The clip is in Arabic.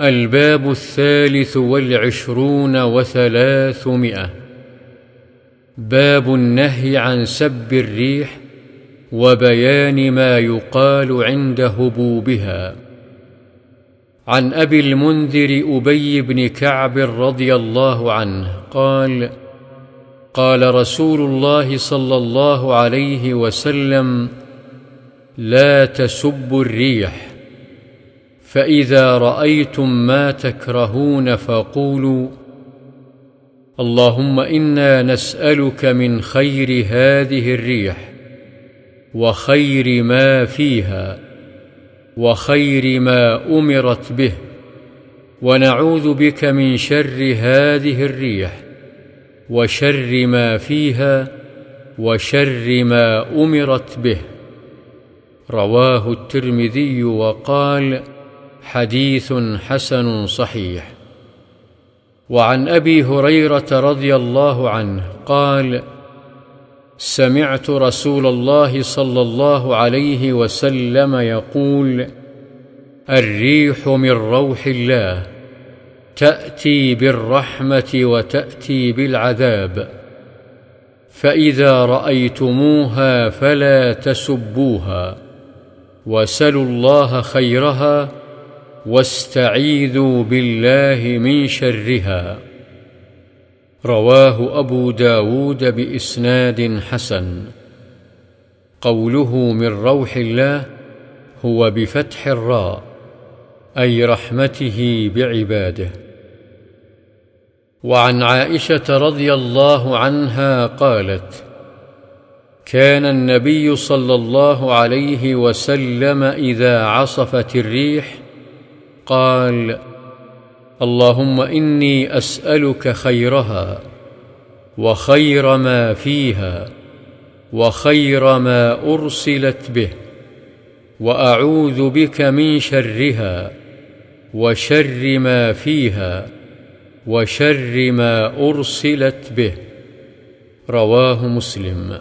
الباب الثالث والعشرون وثلاثمائة. باب النهي عن سب الريح وبيان ما يقال عند هبوبها. عن أبي المنذر أبي بن كعب رضي الله عنه قال قال رسول الله صلى الله عليه وسلم لا تسبوا الريح. فإذا رأيتم ما تكرهون فقولوا اللهم إنا نسألك من خير هذه الريح وخير ما فيها وخير ما أمرت به ونعوذ بك من شر هذه الريح وشر ما فيها وشر ما أمرت به رواه الترمذي وقال حديث حسن صحيح. وعن أبي هريرة رضي الله عنه قال سمعت رسول الله صلى الله عليه وسلم يقول الريح من روح الله تأتي بالرحمة وتأتي بالعذاب فإذا رأيتموها فلا تسبوها وسلوا الله خيرها واستعيذوا بالله من شرها. رواه أبو داود بإسناد حسن. قوله من روح الله هو بفتح الراء أي رحمته بعباده. وعن عائشة رضي الله عنها قالت كان النبي صلى الله عليه وسلم إذا عصفت الريح قال اللهم إني أسألك خيرها وخير ما فيها وخير ما أرسلت به وأعوذ بك من شرها وشر ما فيها وشر ما أرسلت به رواه مسلم.